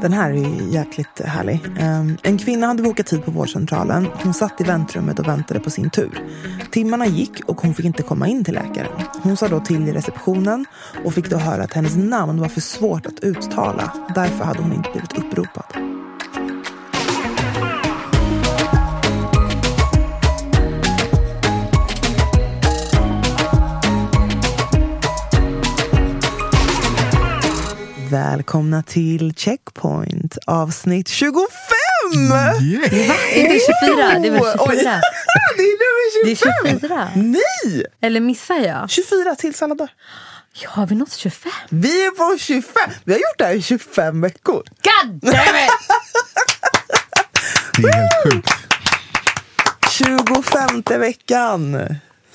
Den här är jäkligt härlig. Ehm, en kvinna hade bokat tid på vårdcentralen. Hon satt i väntrummet och väntade på sin tur. Timmarna gick och hon fick inte komma in till läkaren. Hon sa då till i receptionen och fick då höra att hennes namn var för svårt att uttala. Därför hade hon inte blivit uppropad. Välkomna till Checkpoint avsnitt 25! Yeah. Inte 24, det är väl Oh, oj. 24? Det är nummer Det 25! är 24. Nej! Eller missar jag? 24 till alla dagar. Ja, har vi nått 25? Vi är på 25! Vi har gjort det här i 25 veckor. God damn it! Det är helt sjukt. 25 veckan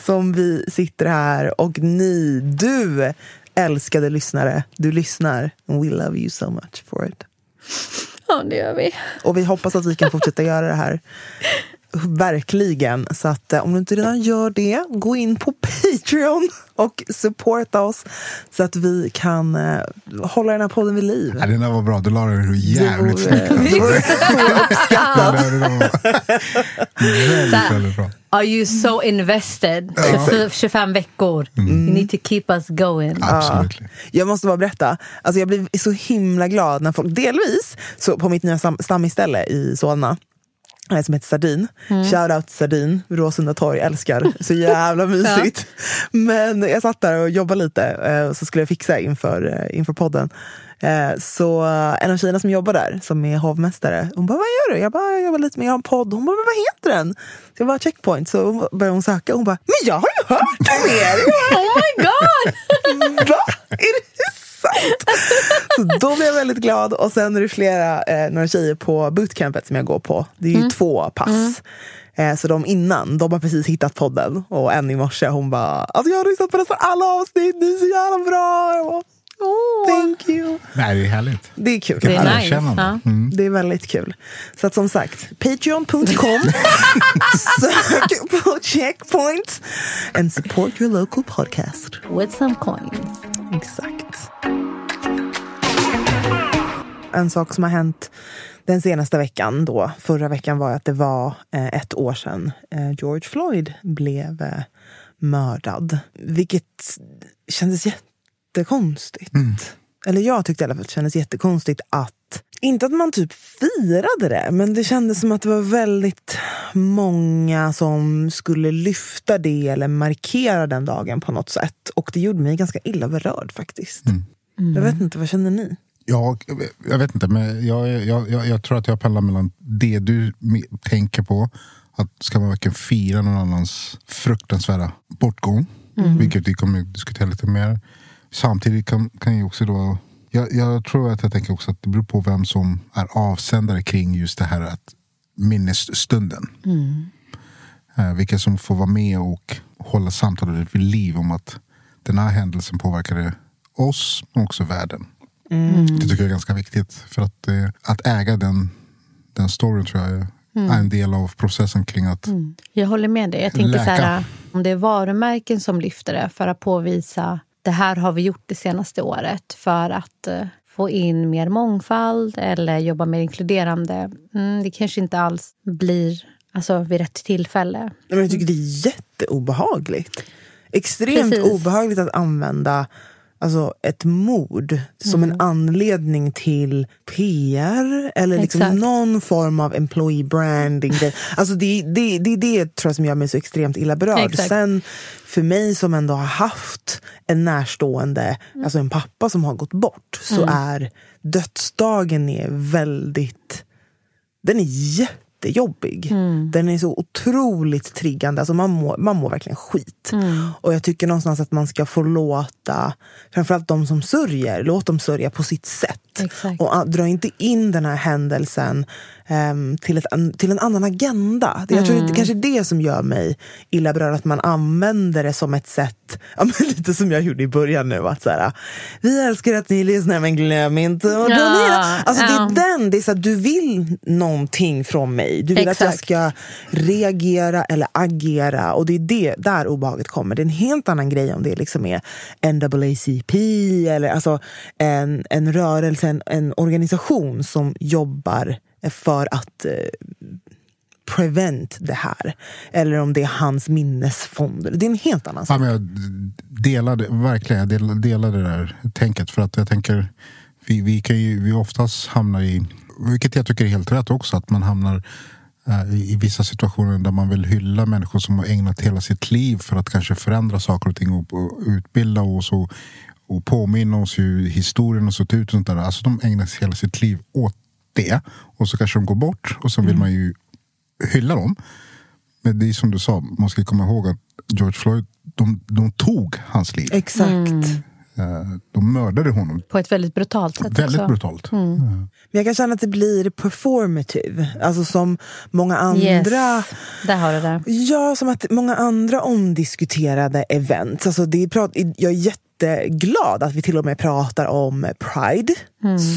som vi sitter här och ni, du älskade lyssnare, du lyssnar. And we love you so much for it. Ja, det gör vi. Och vi hoppas att vi kan fortsätta göra det här. Verkligen. Så att eh, om du inte redan gör det, gå in på Patreon och supporta oss så att vi kan eh, hålla den här podden vid liv. Ja, den där var bra, du la den jävligt det snyggt. det så uppskattat. Ja, det var väldigt, väldigt bra. Are you so invested? 24 25 veckor. You need to keep us going. Absolut. Jag måste bara berätta, alltså jag blir så himla glad när folk, delvis så på mitt nya stam, stammisställe i Solna, som heter Sardin. Shoutout Sardin, Råsunda torg, älskar. Så jävla mysigt. Men jag satt där och jobbade lite, eh, och så skulle jag fixa inför, eh, inför podden. Eh, Så eh, en av tjejerna som jobbar där, som är hovmästare, hon bara, vad gör du? Jag bara, jag jobbar lite med, jag har en podd. Hon bara, vad heter den? Så jag bara, checkpoint. Så hon började hon söka, hon bara, men jag har ju hört om er! Oh my god! Va? Är det sant? Så då blev jag väldigt glad. Och sen är det flera, eh, några tjejer på bootcampet som jag går på. Det är ju två pass. Eh, så de innan, de har precis hittat podden. Och en i morse, hon bara, alltså jag har lyssnat på nästan alla avsnitt, ni är så jävla bra. Jag bara, Thank you. Nej, det är härligt. Det är kul. Det är nice, ja. Mm. Det är väldigt kul. Så att som sagt, patreon.com. Sök på checkpoint. And support your local podcast. With some coins. Exakt. En sak som har hänt den senaste veckan då, förra veckan var att det var eh, ett år sedan eh, George Floyd blev eh, mördad. Vilket kändes jättekonstigt. Eller jag tyckte i alla fall att det kändes jättekonstigt att inte att man typ firade det, men det kändes som att det var väldigt många som skulle lyfta det eller markera den dagen på något sätt. Och det gjorde mig ganska illa berörd faktiskt. Jag vet inte, vad känner ni? Ja, jag vet inte, men jag, jag, jag, jag tror att jag pendlar mellan det du tänker på. Att ska man verkligen fira någon annans fruktansvärda bortgång. Vilket vi kommer att diskutera lite mer. Samtidigt kan, kan jag också då... Jag, jag tror att jag tänker också att det beror på vem som är avsändare kring just det här att minnesstunden. Eh, vilka som får vara med och hålla samtalet vid liv om att den här händelsen påverkade oss men också världen. Det tycker jag är ganska viktigt. För att, eh, att äga den, den storyn tror jag är, är en del av processen kring att Jag håller med dig. Jag tänker så Läka. här, om det är varumärken som lyfter det för att påvisa det här har vi gjort det senaste året för att eh, få in mer mångfald eller jobba mer inkluderande. Mm, det kanske inte alls blir alltså, vid rätt tillfälle. Nej, Men jag tycker det är jätteobehagligt. Extremt Precis. obehagligt att använda alltså, ett mord som Mm. en anledning till PR eller liksom Exakt. någon form av employee branding. Det, alltså, det, det, det är det tror jag som gör mig så extremt illa berörd. Exakt. Sen för mig som ändå har haft en närstående, Mm. alltså en pappa som har gått bort, så är dödsdagen är väldigt den är jättejobbig. Mm. Den är så otroligt triggande. Alltså man, mår, man mår verkligen skit. Mm. Och jag tycker någonstans att man ska få låta, framförallt de som sörjer, låt dem sörja på sitt sätt. Exakt. Och ah, dra inte in den här händelsen ehm, till, ett, till en annan agenda. Det, jag tror Mm. det är kanske det som gör mig illa berörd, att man använder det som ett sätt, ja, lite som jag gjorde i början nu, att så här, vi älskar att ni lyssnar men glöm inte att Ja. Alltså det ja. är den, det är så att du vill någonting från mig. Du vill att jag Exakt. ska reagera eller agera. Och det är det där obehaget kommer. Det är en helt annan grej om det liksom är NAACP eller alltså en, en rörelse, en, en organisation som jobbar för att eh, prevent det här. Eller om det är hans minnesfonder. Det är en helt annan sak. Ja, men jag delade, verkligen, jag delade, det där tänket. För att jag tänker, vi, vi kan ju vi oftast hamnar i, vilket jag tycker är helt rätt också, att man hamnar i i vissa situationer där man vill hylla människor som har ägnat hela sitt liv för att kanske förändra saker och ting och, utbilda oss och, och påminna oss hur historien har sett ut. Och sånt där. Alltså de ägnar hela sitt liv åt det. Och så kanske de går bort och så vill man ju hylla dem. Men det är som du sa, man ska komma ihåg att George Floyd, de, de tog hans liv. Exakt. Eh, De mördade honom. På ett väldigt brutalt sätt Väldigt också. brutalt. Men jag kan känna att det blir performative. Alltså som många andra Yes, där har du det. Ja, som att många andra omdiskuterade events. Alltså det är prat, jag är jätteglad att vi till och med pratar om Pride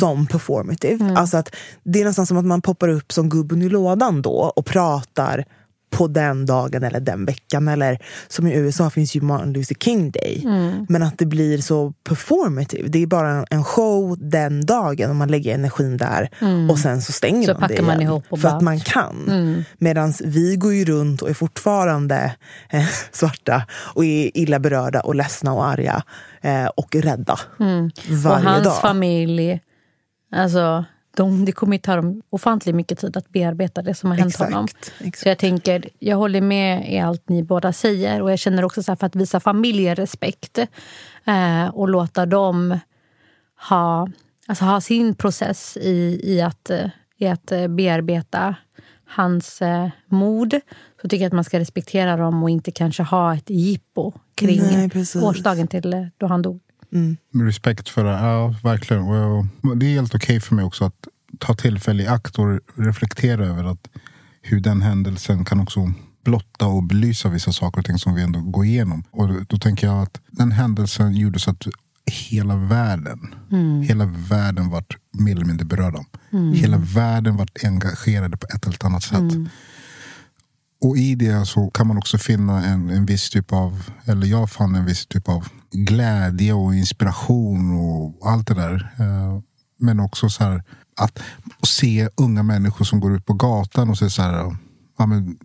som performative. Alltså att det är nästan som att man poppar upp som gubben i lådan då och pratar på den dagen eller den veckan. Eller som i USA finns ju Martin Luther King Day. Men att det blir så performative. Det är bara en- show den dagen och man lägger energin där. Och sen så stänger Så man det packar man igen. ihop och För bara- att man kan. Medan vi går ju runt och är fortfarande eh, svarta och är illa berörda och ledsna och arga eh, och rädda. Och Varje hans dag. familj, alltså, de, det kommer ju ta dem ofantligt mycket tid att bearbeta det som har hänt Exakt, honom. exakt. Så jag tänker, jag håller med i allt ni båda säger. Och jag känner också så här, för att visa familjen respekt eh, och låta dem ha, alltså ha sin process i, i, att, i att eh, bearbeta hans eh, mod så tycker jag att man ska respektera dem och inte kanske ha ett jippo kring Nej, årsdagen till eh, då han dog. Med respekt för det. Ja, verkligen. Det är helt okej för mig också att ta tillfälle i akt och reflektera över att hur den händelsen kan också blotta och belysa vissa saker och ting som vi ändå går igenom. Och då, tänker jag att den händelsen gjorde så att hela världen, hela världen vart mer eller mindre berörda. Hela världen vart engagerade på ett eller annat sätt. Och i det så kan man också finna en, en viss typ av, eller jag fann en viss typ av glädje och inspiration och allt det där. Eh, Men också så här att se unga människor som går ut på gatan och säger så här, ja, men,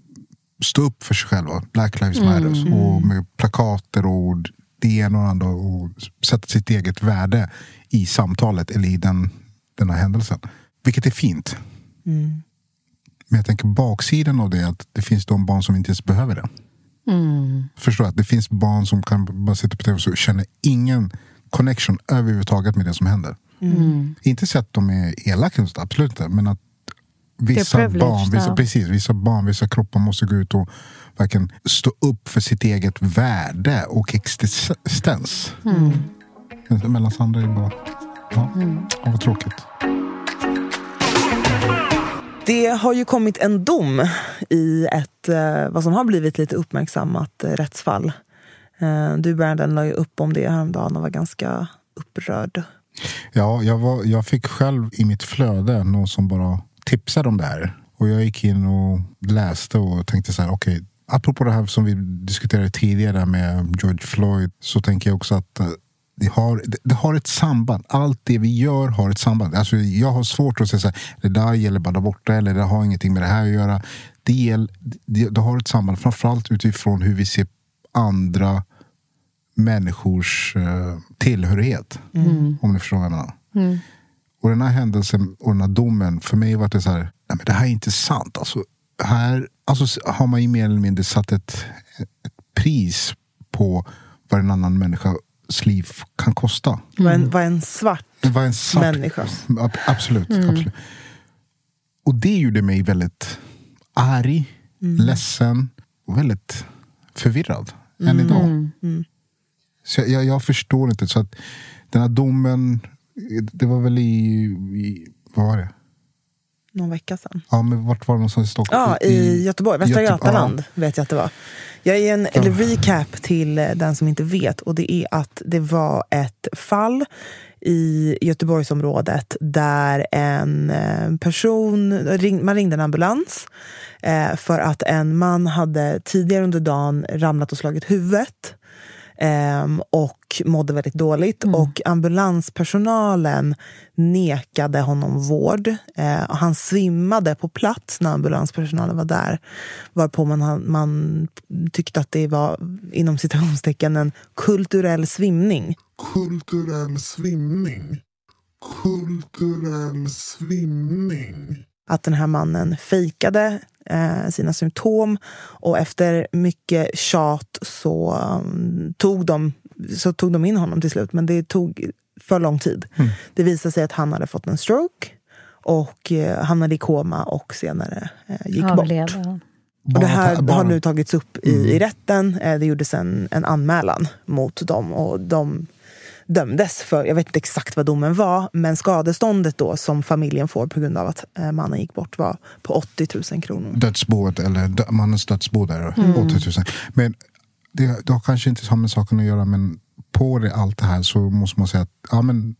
stå upp för sig själva. Black Lives Matter. Och med plakater och det ena och det andra. Och sätta sitt eget värde i samtalet eller i den, den här händelsen. Vilket är fint. Men jag tänker baksidan av det är att det finns de barn som inte ens behöver det. Förstår att det finns barn som kan bara sitta på tv och känner ingen connection överhuvudtaget med det som händer. Inte så att de är elaka, absolut inte. Men att vissa barn, vissa, precis, vissa barn, vissa kroppar måste gå ut och verkligen stå upp för sitt eget värde och existens. Men Mellan Sandra är bara... Ja, ja, vad tråkigt. Det har ju kommit en dom i ett, eh, vad som har blivit lite uppmärksammat rättsfall. Eh, du Brandon la ju upp om det häromdagen och var ganska upprörd Ja, jag, var, jag fick själv i mitt flöde någon som bara tipsade om det här. Och jag gick in och läste och tänkte så här, okej, okay, apropå det här som vi diskuterade tidigare med George Floyd, så tänker jag också att eh, det har, det har ett samband. Allt det vi gör har ett samband. Alltså, jag har svårt att säga så här, det där gäller bara där borta eller det har ingenting med det här att göra. Det, det, det har ett samband, framförallt utifrån hur vi ser andra människors uh, tillhörighet. Mm. Om ni förstår vad jag menar. Mm. Och den här händelsen och den här domen, för mig var det så här, nej men det här är inte sant. Alltså, här alltså, har man ju mer eller mindre satt ett, ett pris på vad en annan människas liv kan kosta. Vad, en, vad en svart, vad en svart människa. Absolut, mm. absolut. Och det gjorde mig väldigt arg, mm. ledsen och väldigt förvirrad. Mm. Än idag. Mm. Så jag, jag, förstår inte. Så att den här domen, det var väl i, i vad var det? Någon vecka sedan. Ja, men vart var det någonstans i Stockholm? Ja, i, i Göteborg. Västra Göte Götaland ja. vet jag att det var. Jag ger en ja. recap till eh, den som inte vet. Och det är att det var ett fall i Göteborgsområdet där en eh, person, man ringde en ambulans eh, för att en man hade tidigare under dagen ramlat och slagit huvudet Um, och mådde väldigt dåligt. Mm. Och ambulanspersonalen nekade honom vård. Uh, han svimmade på plats när ambulanspersonalen var där. Varpå man, man tyckte att det var inom citationstecken en kulturell svimning. Kulturell svimning. Kulturell svimning. Att den här mannen fejkade eh, sina symptom. Och efter mycket tjat så, um, tog de, så tog de in honom till slut. Men det tog för lång tid. Mm. Det visade sig att han hade fått en stroke och eh, hamnade i koma och senare eh, gick Avled, bort. Ja. Och det här har nu tagits upp i, mm. i rätten. Eh, det gjordes en, en anmälan mot dem och de dömdes för, jag vet inte exakt vad domen var, men skadeståndet då som familjen får på grund av att eh, mannen gick bort var på 80 000 kronor. Dödsboet, eller mannens dödsbo där, mm. 80 000. Men det, det har kanske inte med saken att göra, men på det, allt det här så måste man säga att ja, men,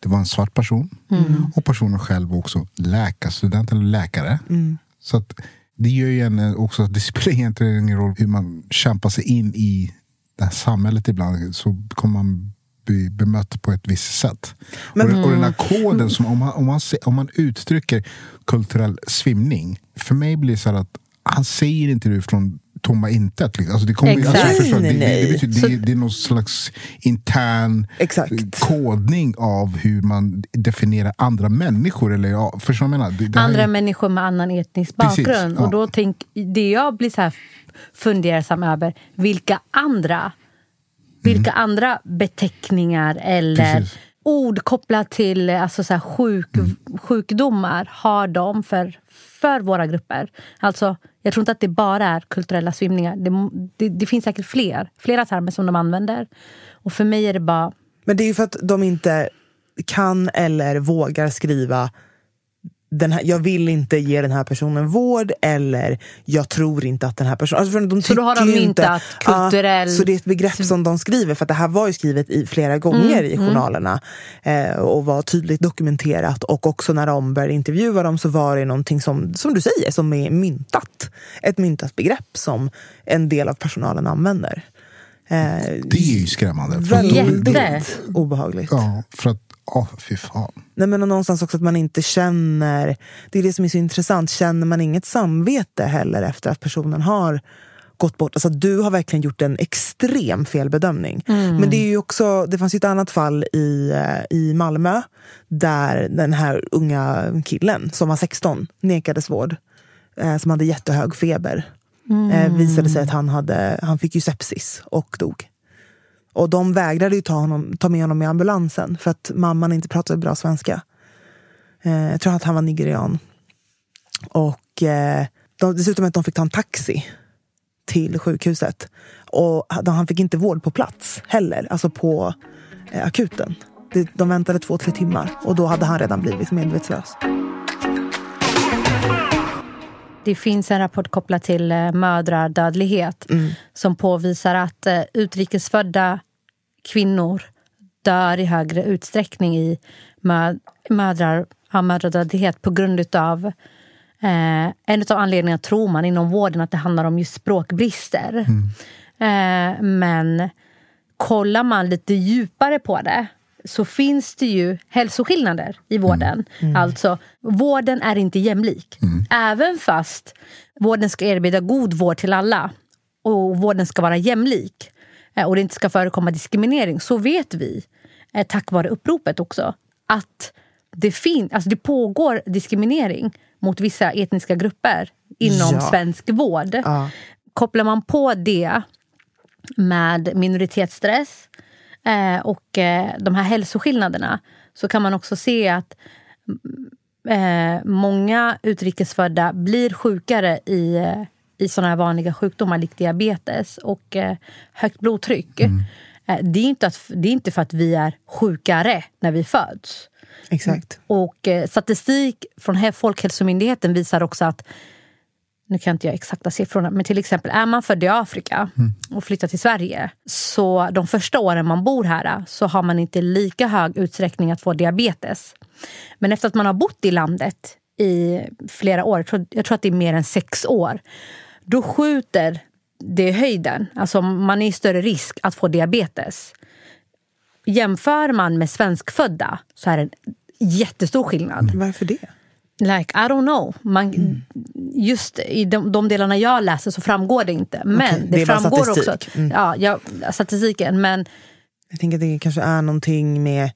det var en svart person. Mm. Och personen själv var också läkarstudent eller läkare. Mm. Så att, det gör ju en också att det spelar egentligen ingen roll hur man kämpar sig in i det här samhället ibland. Så kommer man bli bemött på ett visst sätt. Men, och, och den här koden, som om, man, om, man, om man uttrycker kulturell svimning. För mig blir det så att han säger inte det från tomma intet. Liksom. Alltså det, kommer, alltså, förstår, nej, nej. Det, det, betyder, det, det, är någon slags intern Exakt. kodning av hur man definierar andra människor. Eller, ja, förstår menar? Det, andra är... människor med annan etnisk bakgrund. Precis, ja. Och då tänk, det jag blir så här fundersam över, vilka andra vilka andra beteckningar eller Precis. ord kopplat till alltså så sjuk, mm. sjukdomar har de för, för våra grupper? Alltså, jag tror inte att det bara är kulturella svimningar. Det, det, det finns säkert fler, flera termer som de använder. Och för mig är det bara... Men det är ju för att de inte kan eller vågar skriva den här, jag vill inte ge den här personen vård eller jag tror inte att den här personen... Alltså de så då har de myntat kulturell... Ja, så det är ett begrepp som de skriver, för det här var ju skrivet i flera gånger mm, i mm. journalerna mm. eh, och var tydligt dokumenterat. Och också när de började intervjua dem så var det någonting som, som du säger, som är myntat. Ett myntat begrepp som en del av personalen använder. Eh, det är ju skrämmande. Väldigt obehagligt. Ja, för att Åh, oh, fy fan. Nej, men någonstans också att man inte känner... Det är det som är så intressant. Känner man inget samvete heller efter att personen har gått bort? Alltså, du har verkligen gjort en extrem felbedömning. Mm. Men det, är ju också, det fanns ju ett annat fall i, eh, i Malmö där den här unga killen som var 16 nekades vård. Eh, som hade jättehög feber. Mm. Eh, visade sig att han, hade, han fick ju sepsis och dog. Och de vägrade ju ta, honom, ta med honom i ambulansen för att mamman inte pratade bra svenska. Eh, jag tror att han var nigerian. Och eh, de, dessutom att de fick ta en taxi till sjukhuset. Och han fick inte vård på plats heller, alltså på eh, akuten. De, de väntade två, tre timmar och då hade han redan blivit medvetslös. Det finns en rapport kopplad till eh, mödradödlighet mm. som påvisar att eh, utrikesfödda kvinnor dör i högre utsträckning i mö, mödrar, ja, mödradödlighet på grund av Eh, en av anledningarna tror man inom vården att det handlar om just språkbrister. Eh, men kollar man lite djupare på det så finns det ju hälsoskillnader i vården. Alltså, vården är inte jämlik. Även fast vården ska erbjuda god vård till alla och vården ska vara jämlik och det inte ska förekomma diskriminering så vet vi, eh, tack vare uppropet också, att det, fin- alltså det pågår diskriminering mot vissa etniska grupper inom Ja. svensk vård. Ja. Kopplar man på det med minoritetsstress eh, och eh, de här hälsoskillnaderna så kan man också se att mm, eh, många utrikesfödda blir sjukare i, eh, i såna här vanliga sjukdomar likt diabetes och eh, högt blodtryck. Eh, det, är inte att, det är inte för att vi är sjukare när vi föds. Exakt. Och eh, statistik från He- Folkhälsomyndigheten visar också att nu kan inte jag exakta siffrorna, men till exempel är man född i Afrika och flyttar till Sverige så de första åren man bor här så har man inte lika hög utsträckning att få diabetes. Men efter att man har bott i landet i flera år, jag tror, jag tror att det är mer än sex år, då skjuter det höjden. Alltså man är i större risk att få diabetes. Jämför man med svenskfödda så är det en jättestor skillnad. Varför det? Like, I don't know. Man, Just i de, de delarna jag läser så framgår det inte. Men Okej, det, det framgår statistik. också. Mm. Ja, ja, statistiken. Men Jag tänker att det kanske är någonting med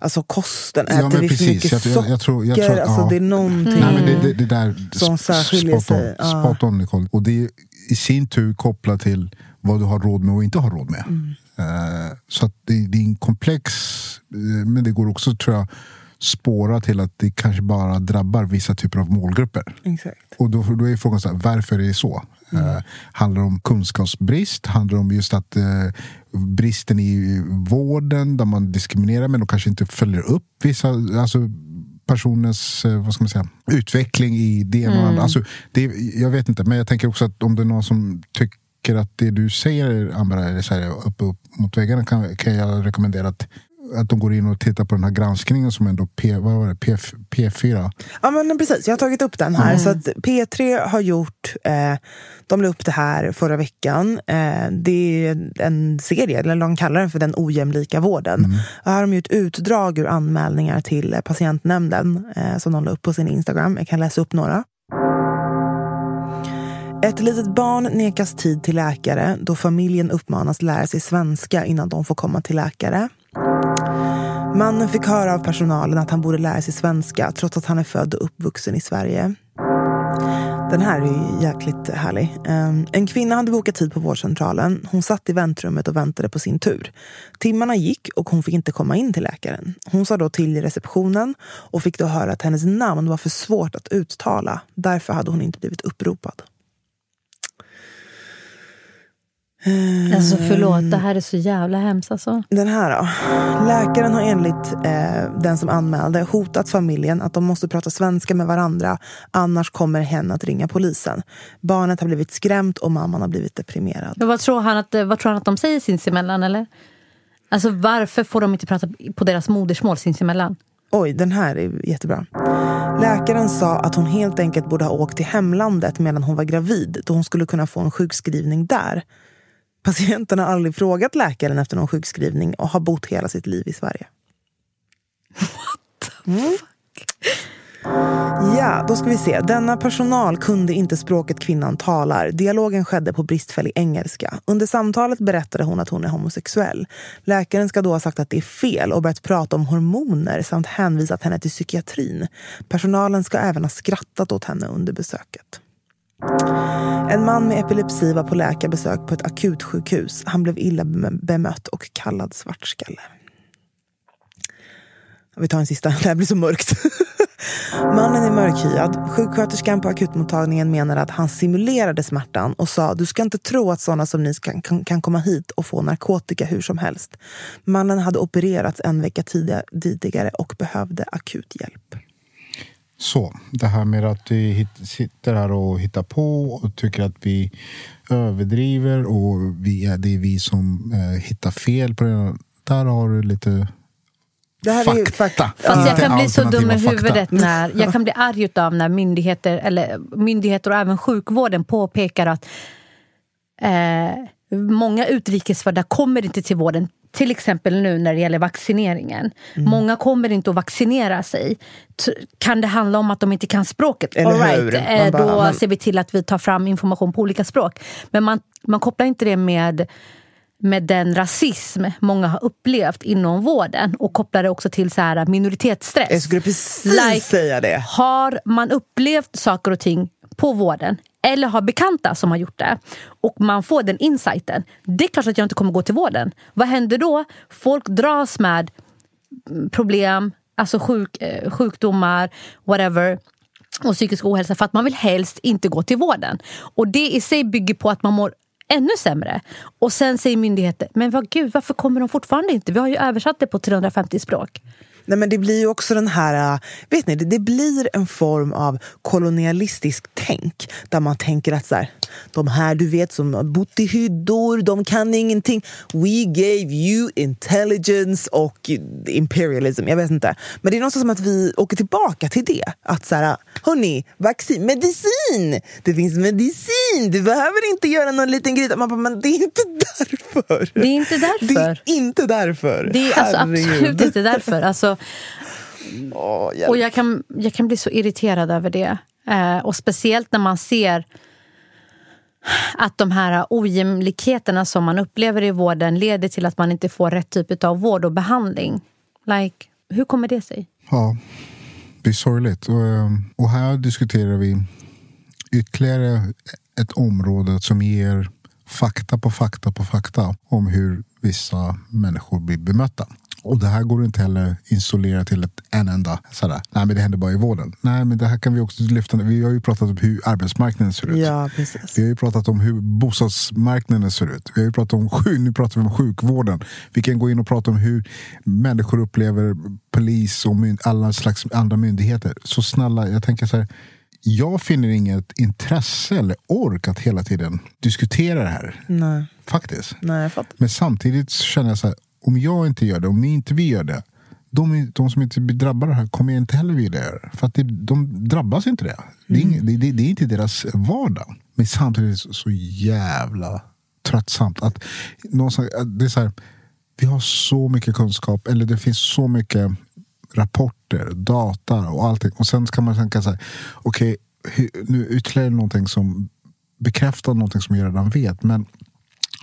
alltså kosten. Äter vi för mycket Jag- socker? jag tror- jag tror- alltså, ja. Det är någonting. Nej, men det, det, där Som spot on, sig, spot on Nicole. Och det är i sin tur kopplat till vad du har råd med och inte har råd med. Mm. Eh, så det, det är en komplex, eh, men det går också tror jag spåra till att det kanske bara drabbar vissa typer av målgrupper. Exakt. Och då, då är frågan så här, varför är det så? Eh, handlar det om kunskapsbrist? Handlar det om just att eh, bristen i vården där man diskriminerar men de kanske inte följer upp vissa alltså, personens eh, vad ska man säga, utveckling i det ena och andra. Alltså, det, jag vet inte, men jag tänker också att om det är någon som tycker att det du säger Ambra är så här, upp, upp mot väggarna kan, kan jag rekommendera att att de går in och tittar på den här granskningen som ändå P, vad var det, P, P4 Ja men precis, jag har tagit upp den här. Så att P3 har gjort, eh, de la upp det här förra veckan. Eh, det är en serie, eller de kallar den för Den ojämlika vården. Och här har de gjort utdrag ur anmälningar till patientnämnden eh, som de la upp på sin Instagram. Jag kan läsa upp några. Ett litet barn nekas tid till läkare då familjen uppmanas lära sig svenska innan de får komma till läkare. Mannen fick höra av personalen att han borde lära sig svenska trots att han är född och uppvuxen i Sverige. Den här är ju jäkligt härlig. Ehm, en kvinna hade bokat tid på vårdcentralen. Hon satt i väntrummet och väntade på sin tur. Timmarna gick och hon fick inte komma in till läkaren. Hon sa då till i receptionen och fick då höra att hennes namn var för svårt att uttala. Därför hade hon inte blivit uppropad. Alltså förlåt, det här är så jävla hemskt. Alltså. Den här då. Läkaren har enligt eh, den som anmälde hotat familjen att de måste prata svenska med varandra annars kommer hen att ringa polisen. Barnet har blivit skrämt och mamman har blivit deprimerad. Men vad, tror han att, vad tror han att de säger sinsemellan? Eller? Alltså, varför får de inte prata på deras modersmål sinsemellan? Oj, den här är jättebra. Läkaren sa att hon helt enkelt borde ha åkt till hemlandet medan hon var gravid då hon skulle kunna få en sjukskrivning där. Patienten har aldrig frågat läkaren efter någon sjukskrivning och har bott hela sitt liv i Sverige. Mm. Ja, då ska vi se. Denna personal kunde inte språket kvinnan talar. Dialogen skedde på bristfällig engelska. Under samtalet berättade hon att hon är homosexuell. Läkaren ska då ha sagt att det är fel och börjat prata om hormoner samt hänvisat henne till psykiatrin. Personalen ska även ha skrattat åt henne under besöket. En man med epilepsi var på läkarbesök på ett akutsjukhus. Han blev illa bemött och kallad svartskalle. Vi tar en sista, det här blir så mörkt. Mannen är mörkhyad. Sjuksköterskan på akutmottagningen menade att han simulerade smärtan och sa du ska inte tro att sådana som ni kan, kan, kan komma hit och få narkotika hur som helst. Mannen hade opererats en vecka tidigare och behövde akut hjälp. Så, det här med att vi sitter här och hittar på och tycker att vi överdriver och vi är, det är vi som eh, hittar fel på det, där har du lite Det här är ju fakta. fak- Fast jag kan bli så dum i fakta. huvudet när jag kan bli arg utav när myndigheter, eller myndigheter och även sjukvården påpekar att eh, många utrikesfödda kommer inte till vården. Till exempel nu när det gäller vaccineringen. Mm. Många kommer inte att vaccinera sig. Kan det handla om att de inte kan språket? Eller All right, Man eh, bara, då men- ser vi till att vi tar fram information på olika språk. Men man, man kopplar inte det med med den rasism många har upplevt inom vården och kopplar det också till så här minoritetsstress. Jag skulle precis Like- säga det. Har man upplevt saker och ting på vården eller har bekanta som har gjort det och man får den insighten. Det är klart att jag inte kommer gå till vården. Vad händer då? Folk dras med problem, alltså sjuk, eh, sjukdomar, whatever och psykisk ohälsa för att man vill helst inte gå till vården. Och det i sig bygger på att man mår ännu sämre. Och sen säger myndigheter, men vad gud, varför kommer de fortfarande inte? Vi har ju översatt det på 350 språk. Nej, men det blir ju också den här, äh, vet ni, det, det blir en form av kolonialistisk tänk. Där man tänker att så här, de här du vet som har bott i hyddor, de kan ingenting. We gave you intelligence och imperialism, jag vet inte. Men det är någonstans som att vi åker tillbaka till det. Att så här, hörni, vaccin, medicin! Det finns medicin, du behöver inte göra någon liten grej. Man bara, men det är inte därför. Det är inte Det därför. är inte därför. Det är alltså absolut inte därför. Alltså, Hjälp. och jag kan, jag kan bli så irriterad över det. Eh, och speciellt när man ser att de här ojämlikheterna som man upplever i vården leder till att man inte får rätt typ av vård och behandling. Like, hur kommer det sig? Ja, det är sorgligt. Och, eh, och här diskuterar vi ytterligare ett område som ger fakta på fakta på fakta om hur vissa människor blir bemötta. Och det här går inte heller isolera till ett, en enda sådär. Nej men det händer bara i vården. Nej men det här kan vi också lyfta. Vi har ju pratat om hur arbetsmarknaden ser ut. Ja, precis. Vi har ju pratat om hur bostadsmarknaden ser ut. Vi har ju pratat om, nu pratar vi om sjukvården. Vi kan gå in och prata om hur människor upplever polis och alla slags andra myndigheter. Så snälla, jag tänker så här. Jag finner inget intresse eller ork att hela tiden diskutera det här. Nej, Faktiskt. nej, jag fattar. Men samtidigt känner jag så här. Om jag inte gör det, om inte vi gör det. De, de som inte blir drabbade här kommer inte heller vilja göra det. För att det, de drabbas inte det. Det är, ing, det, det, det är inte deras vardag. Men samtidigt så, så jävla tröttsamt. Att, att det är så här, vi har så mycket kunskap, eller det finns så mycket rapporter, data och allting. Och sen ska man tänka så här, okej, hur- nu ytterligare någonting som bekräftar någonting som jag redan vet. Men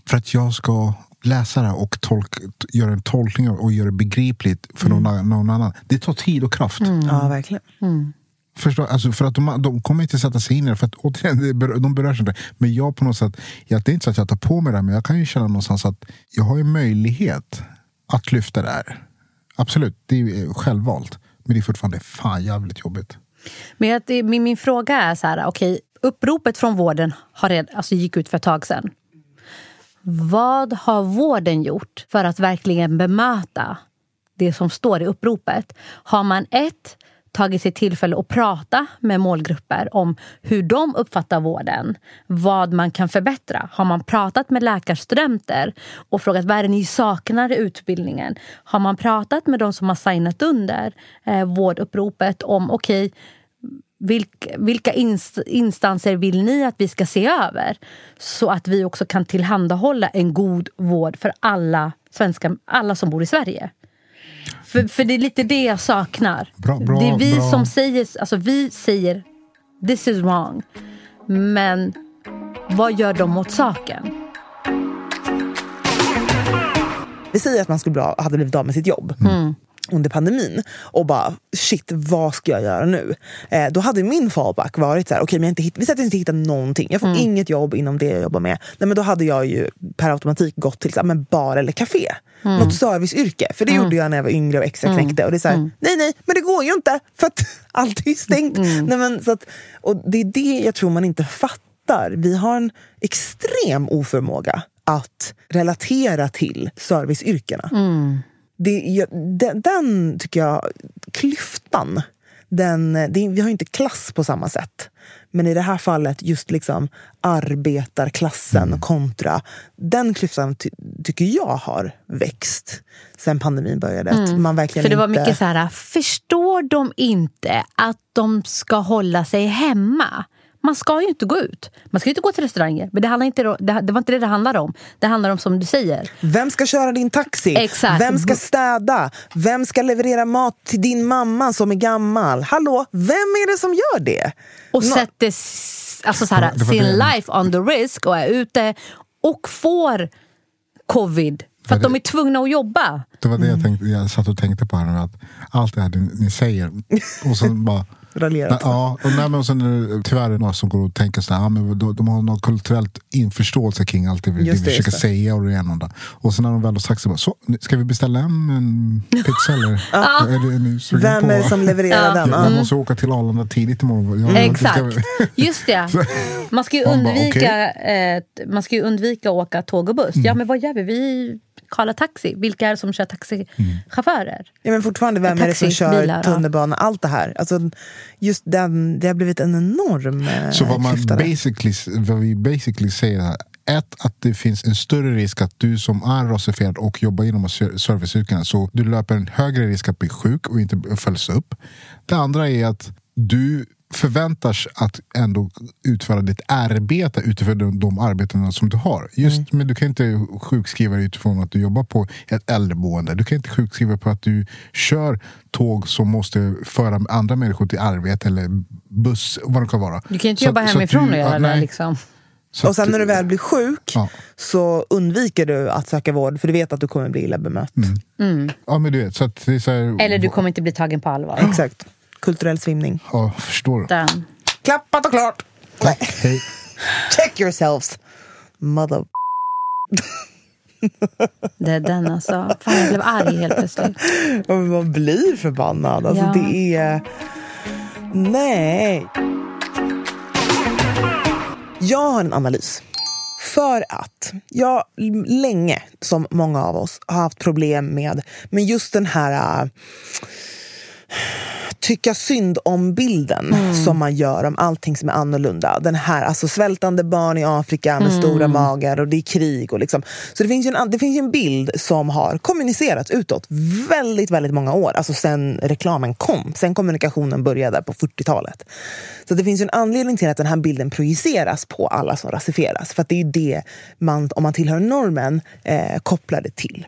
för att jag ska läsa det här och tolk, göra en tolkning och göra det begripligt för någon, någon annan. Det tar tid och kraft. Ja, verkligen. Förstår, alltså för att de, de kommer inte sätta sig in i det. För att återigen, de berörs inte. Men jag på något sätt, ja, det är inte så att jag tar på mig det här, men jag kan ju känna någonstans att jag har ju möjlighet att lyfta det här. Absolut, det är ju självvalt. Men det är fortfarande fan jävligt jobbigt. Men jag, det- min, min fråga är så här, okej, uppropet från vården har red, alltså gick ut för ett tag sedan. Vad har vården gjort för att verkligen bemöta det som står i uppropet? Har man ett tagit sig tillfälle att prata med målgrupper om hur de uppfattar vården, vad man kan förbättra? Har man pratat med läkarstudenter och frågat vad är det ni saknar i utbildningen? Har man pratat med de som har signat under eh, vårduppropet om okej, vilka, vilka inst- instanser vill ni att vi ska se över? Så att vi också kan tillhandahålla en god vård för alla, svenska, alla som bor i Sverige. För, för det är lite det jag saknar. Bra, bra, det är vi bra. som säger, alltså vi säger this is wrong. Men vad gör de åt saken? Vi säger att man skulle bli, hade blivit av med sitt jobb under pandemin och bara shit, vad ska jag göra nu? Eh, då hade min fallback varit så här, okej men jag inte hitt, vi jag inte hittar någonting, jag får inget jobb inom det jag jobbar med. Nej, men då hade jag ju per automatik gått till men bar eller café. Något serviceyrke, för det gjorde jag när jag var yngre och extra knäckte. Och det är så här, nej nej, men det går ju inte för att allt är stängt. Nej, men, så att, och det är det jag tror man inte fattar. Vi har en extrem oförmåga att relatera till serviceyrkena. Det, den, den, tycker jag, klyftan, den, det, vi har ju inte klass på samma sätt. Men i det här fallet just liksom arbetarklassen Mm. kontra den klyftan ty, tycker jag har växt sen pandemin började. Att Man verkligen Mm. För det var inte, mycket så här, förstår de inte att de ska hålla sig hemma? Man ska ju inte gå ut. Man ska ju inte gå till restauranger. Men det, handlar inte, det, det var inte det det handlade om. Det handlar om som du säger. Vem ska köra din taxi? Exakt. Vem ska städa? Vem ska leverera mat till din mamma som är gammal? Hallå, vem är det som gör det? Och Nå- sätter alltså så här, sin det. life on the risk och är ute och får covid. För att de är tvungna att jobba. Det var det Mm. jag, tänkte, jag satt och tänkte på här nu. Att allt det här ni, ni säger. Och sen bara... Raljerat. Ja, och, nej, men och sen är det tyvärr är det några som går och tänker så här, ja, men de, de har någon kulturellt införståelse kring allt det vi, det det, vi försöker det. säga. Och det ena och det. Och sen när de väl har sagt så, bara, så nu ska vi beställa hem en pizza eller? är det, är ni sugna Vem på- är det som levererar den? Jag, jag Ja. måste åka till Arlanda tidigt imorgon. Ja, det Exakt. Just det. Man ska ju Man bara, undvika, eh, man ska ju undvika att åka tåg och buss. Ja, men vad gör vi? Vi kallar taxi. Vilka är det som kör taxichaufförer? Ja, men fortfarande, vem är det som kör tunnelbana? Allt det här. Alltså, just den, det har blivit en enorm eh, Så vad, man basically, vad vi basically säger ett, att det finns en större risk att du som är rasifierad och jobbar inom ser- serviceyrkena, så du löper en högre risk att bli sjuk och inte följs upp. Det andra är att du förväntas att ändå utföra ditt arbete utifrån de, de arbeten som du har. Just, Men du kan inte sjukskriva dig utifrån att du jobbar på ett äldreboende. Du kan inte sjukskriva på att du kör tåg som måste föra andra människor till arbete eller buss, vad det kan vara. Du kan ju inte Så- jobba så att hemifrån du- och göra ja, det. Liksom. Så Och sen när du väl blir sjuk Ja. så undviker du att söka vård för du vet att du kommer bli illa bemött. Ja men du vet, så att det är så här, Eller du kommer inte bli tagen på allvar. Exakt. Kulturell svimning. Ja, förstår. Den. Klappat och klart! Tack, hej. Check yourselves! Mother... Det är den alltså. Fan, jag blev arg helt plötsligt. Ja, men Man blir förbannad. Alltså, Ja. det är... Nej. Jag har en analys. För att jag länge, som många av oss, har haft problem med, med just den här äh, tycka synd om bilden som man gör om allting som är annorlunda. Den här alltså svältande barn i Afrika med stora magar och det är krig. Och liksom. Så det finns, en, det finns en bild som har kommunicerats utåt väldigt, väldigt många år. Alltså sen reklamen kom, sen kommunikationen började på 40-talet. Så det finns en anledning till att den här bilden projiceras på alla som rasifieras. För det är ju det man, om man tillhör normen, eh, kopplar det till.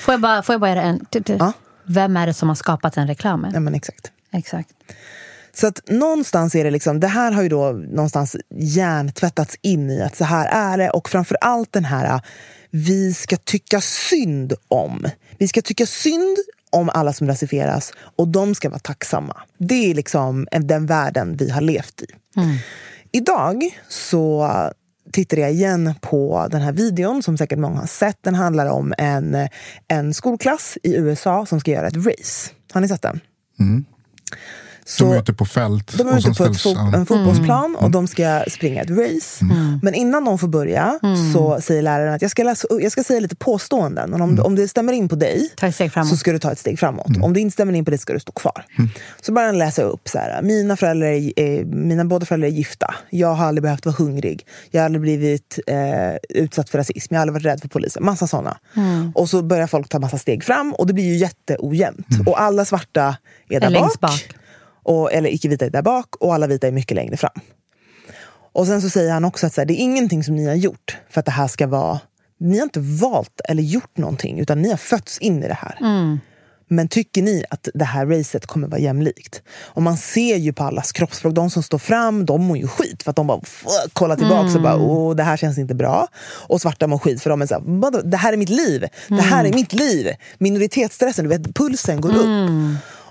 Får jag bara, får jag bara göra en... Ja. Vem är det som har skapat den reklamen? Ja, men exakt. Exakt. Så att någonstans är det liksom, det här har ju då någonstans hjärntvättats in i att så här är det och framför allt den här vi ska tycka synd om. Vi ska tycka synd om alla som rasifieras och de ska vara tacksamma. Det är liksom den världen vi har levt i. Idag så tittade jag igen på den här videon som säkert många har sett. Den handlar om en, en skolklass i USA som ska göra ett race. Har ni sett den? Mm. De är ute på fält. De är ute på ja. en fotbollsplan och de ska springa ett race. Men innan de får börja så säger läraren att jag ska, läsa, jag ska säga lite påståenden. Och om, om det stämmer in på dig så ska du ta ett steg framåt. Om det inte stämmer in på dig ska du stå kvar. Så börjar han läsa upp. Så här, mina, föräldrar är, eh, mina båda föräldrar är gifta. Jag har aldrig behövt vara hungrig. Jag har aldrig blivit eh, utsatt för rasism. Jag har aldrig varit rädd för polisen. Massa såna. Och så börjar folk ta massa steg fram och det blir ju jätteojämnt. Och alla svarta är där Är längst bak. bak. Och, eller icke-vita är där bak och alla vita är mycket längre fram. Och sen så säger han också att så här, det är ingenting som ni har gjort för att det här ska vara... Ni har inte valt eller gjort någonting utan ni har fötts in i det här. Men tycker ni att det här racet kommer vara jämlikt? Och man ser ju på allas kroppsspråk, de som står fram, de mår ju skit för att de bara kollar tillbaka och bara åh det här känns inte bra. Och svarta mår skit för de är såhär, "Vadå? det här är mitt liv, det här är mitt liv. Minoritetsstressen, du vet pulsen går upp.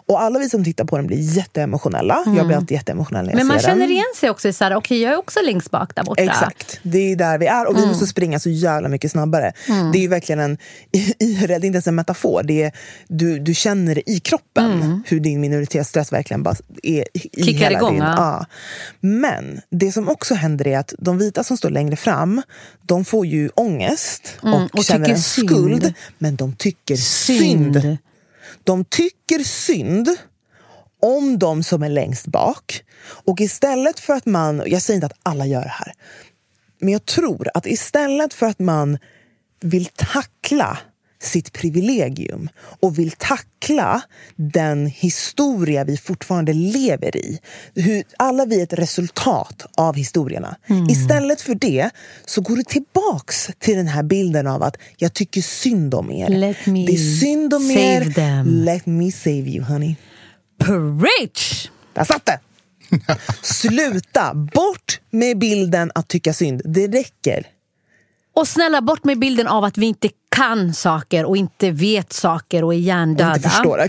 Och alla vi som tittar på den blir jätteemotionella. Jag blir alltid jätteemotionell när jag Men man ser känner den. igen sig också i så här, okej jag är också längst bak där borta. Exakt, det är där vi är och vi måste springa så jävla mycket snabbare. Det är ju verkligen en, det är inte ens en metafor, det är, du, du känner det i kroppen hur din minoritetsstress verkligen bara är i Kickar hela igång, din, ja. ja. Men det som också händer är att de vita som står längre fram, de får ju ångest och, Mm, och känner en synd. skuld, men de tycker synd. Synd. De tycker synd om de som är längst bak. Och istället för att man, jag säger inte att alla gör det här, men jag tror att istället för att man vill tackla sitt privilegium och vill tackla den historia vi fortfarande lever i. Hur alla vi är ett resultat av historierna. Istället för det så går du tillbaks till den här bilden av att jag tycker synd om er. Let me det är synd om save er. them. Let me save you honey. Preach! Där satt det! Sluta! Bort med bilden att tycka synd. Det räcker. Och snälla, bort med bilden av att vi inte kan saker och inte vet saker och är och hjärndöda. inte förstår.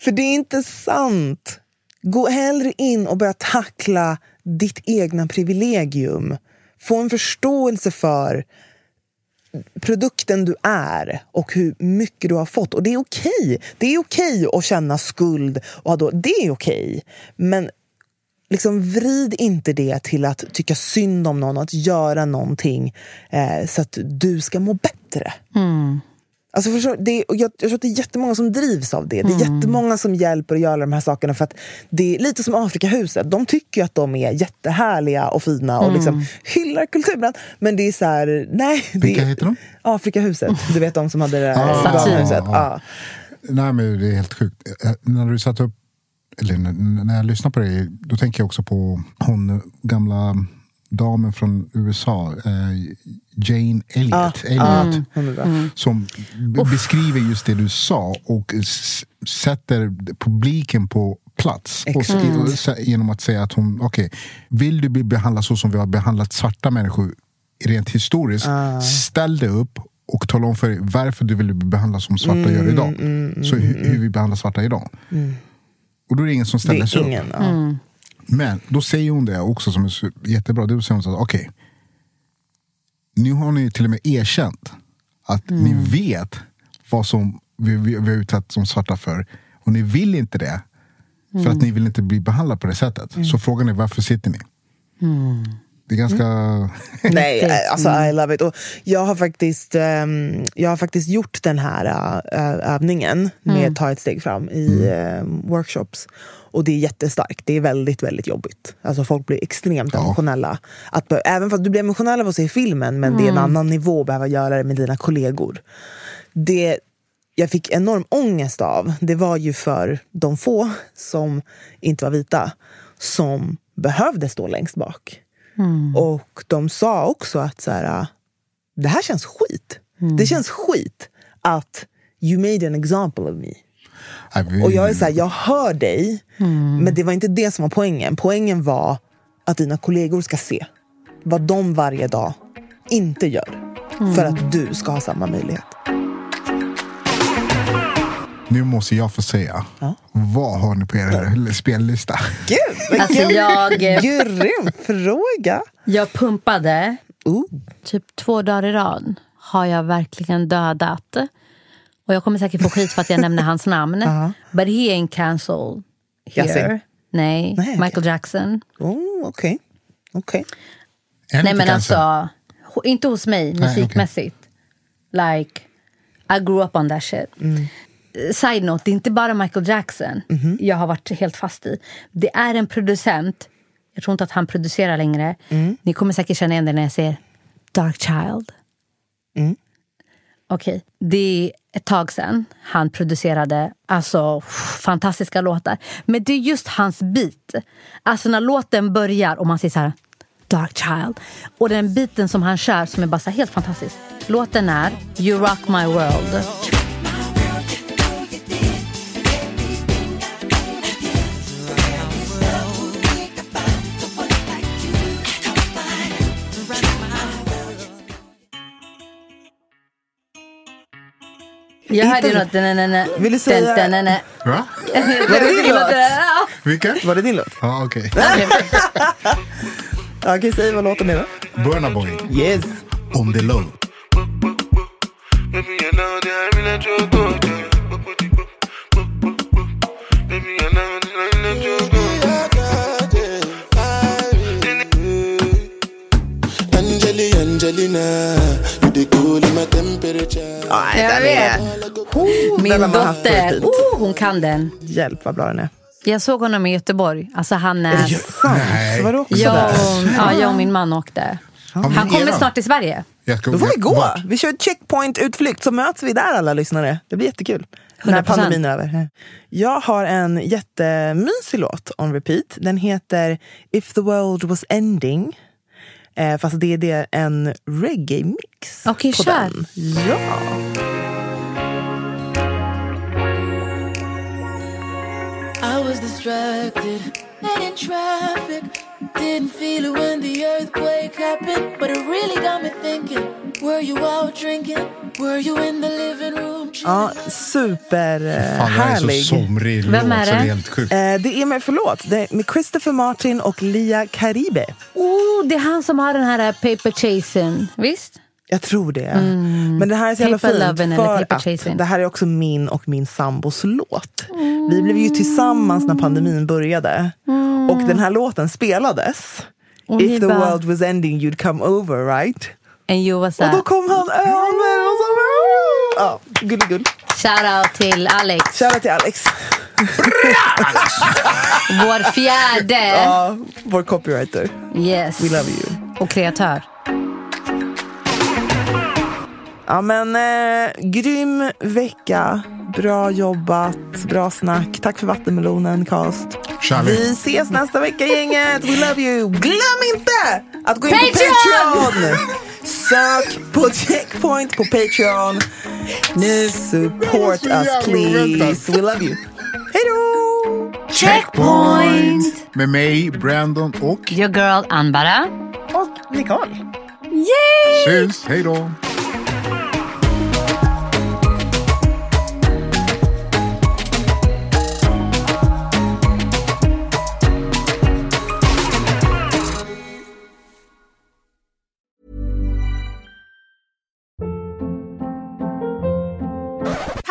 För det är inte sant. Gå hellre in och börja tackla ditt egna privilegium. Få en förståelse för produkten du är och hur mycket du har fått. Och det är okej. Det är okej att känna skuld. Och då, det är okej. Men liksom vrid inte det till att tycka synd om någon och att göra någonting eh, så att du ska må bättre. Alltså förstår, det och jag, jag tror att det är jättemånga som drivs av det. Det är jättemånga som hjälper att göra de här sakerna för att det är lite som Afrikahuset. De tycker ju att de är jättehärliga och fina och liksom hyllar kulturen. Men det är så här, nej. Det Vilka heter de? Afrikahuset. Du vet de som hade det Ah, här Satir. barnhuset. ah. Ja. Nej, men det är helt sjukt. Eh, När du satte upp, eller när jag lyssnar på dig, då tänker jag också på hon gamla damen från USA, eh, Jane Elliot. Elliot hon är bra. Som b- beskriver just det du sa och s- sätter publiken på plats. Och, genom att säga att hon, okej, vill du bli behandlad så som vi har behandlat svarta människor rent historiskt, ställ dig upp och tala om för dig varför du vill bli behandlad som svarta gör idag. så hur, hur vi behandlar svarta idag. Och då är det ingen som ställer sig är upp. ingen. Ja. Men då säger hon det också som är jättebra. Då säger hon så att okej, nu har ni till och med erkänt att ni vet vad som vi, vi, vi har utsatt som svarta för. Och ni vill inte det. För att ni vill inte bli behandlade på det sättet. Så frågan är varför sitter ni? Det är ganska... Nej, Häftigt. eh, alltså I love it. Och jag, har faktiskt, ehm, jag har faktiskt gjort den här äh, övningen med ta ett steg fram i ehm, workshops. Och det är jättestarkt. Det är väldigt, väldigt jobbigt. Alltså folk blir extremt Ja. emotionella. Att, även fast du blir emotionell av att se filmen, men det är en annan nivå att behöva göra det med dina kollegor. Det jag fick enorm ångest av, det var ju för de få som inte var vita, som behövde stå längst bak. Och de sa också att så här, det här känns skit. Det känns skit att you made an example of me. Vi- Och jag är så här, jag hör dig, men det var inte det som var poängen. Poängen var att dina kollegor ska se vad de varje dag inte gör. För att du ska ha samma möjlighet. Nu måste jag få säga, vad har ni på er spellista? Gud, Alltså jag, grym fråga! jag pumpade Ooh. typ två dagar i rad. Har jag verkligen dödat? Och jag kommer säkert få skit för att jag nämner hans namn. But he ain't cancelled here. Nej, Nej. Michael Jackson. Oh, Okej. Okej. Är ni Nej inte men cancer? alltså, inte hos mig musikmässigt. Like, I grew up on that shit. Eh, Side note, det är inte bara Michael Jackson jag har varit helt fast i. Det är en producent, jag tror inte att han producerar längre. Ni kommer säkert känna igen det när jag säger Dark Child. Okej, det är ett tag sedan han producerade alltså, fantastiska låtar. Men det är just hans beat. Alltså när låten börjar och man säger så här Dark Child. Och den biten som han kör som är bara helt fantastisk. Låten är You Rock My World. Jag hörde Inte- något... na, na, na, Vill du säga-. Va? Var det din låt? Vilka? Var det din låt? Ja, okej. Okej, säg vad låten är då. Burna Boy, Yes. On the low. Min dotter, oh, hon kan den. Hjälp vad bra den är. Jag såg honom i Göteborg. Alltså han är... Är det sant? Nej. Var du också Jag, där? ja, jag och min man åkte. men Han kommer snart till Sverige. Då får vi gå. vart? Vi kör checkpoint-utflykt så möts vi där alla lyssnare. Det blir jättekul. När 100%. pandemin är över. Jag har en jättemysig låt on repeat. Den heter If the world was ending. Eh, fast det är det en reggae-mix Okej, på kör. den. Ja. Distracted and in traffic. Didn't feel it when the earthquake happened, but it really got me thinking. Were you out drinking? Were you in the living room? Ja, super eh, Fan, det somrig Vem är så det är det? helt sjukt. Eh, det är med, förlåt, det är med Christopher Martin och Lia Caribe. Oh, det är han som har den här eh, paper chasing. Visst? Jag tror det. Men det här är så jävla Mm. Paper fint Lovin' för att Chasing. det här är också min och min sambos låt. Vi blev ju tillsammans när pandemin började. Och den här låten spelades. Och If the bara- world was ending you'd come over right? And you was Och då kom han över och så... Ja, gulligull. Shout out till Alex, Shoutout till Alex. vår fjärde. Ja, vår copywriter. Yes. We love you. Och kreatör. Ja men eh, grym vecka. Bra jobbat, bra snack. Tack för vattenmelonen cast. Vi ses nästa vecka gänget. We love you. Glöm inte att gå in Patreon! på Patreon. Sök på checkpoint på Patreon. Nu support us please. We love you. Hej då! Checkpoint! Med mig, Brandon och Your girl Anbara. Och Nicole. syns. Hej då.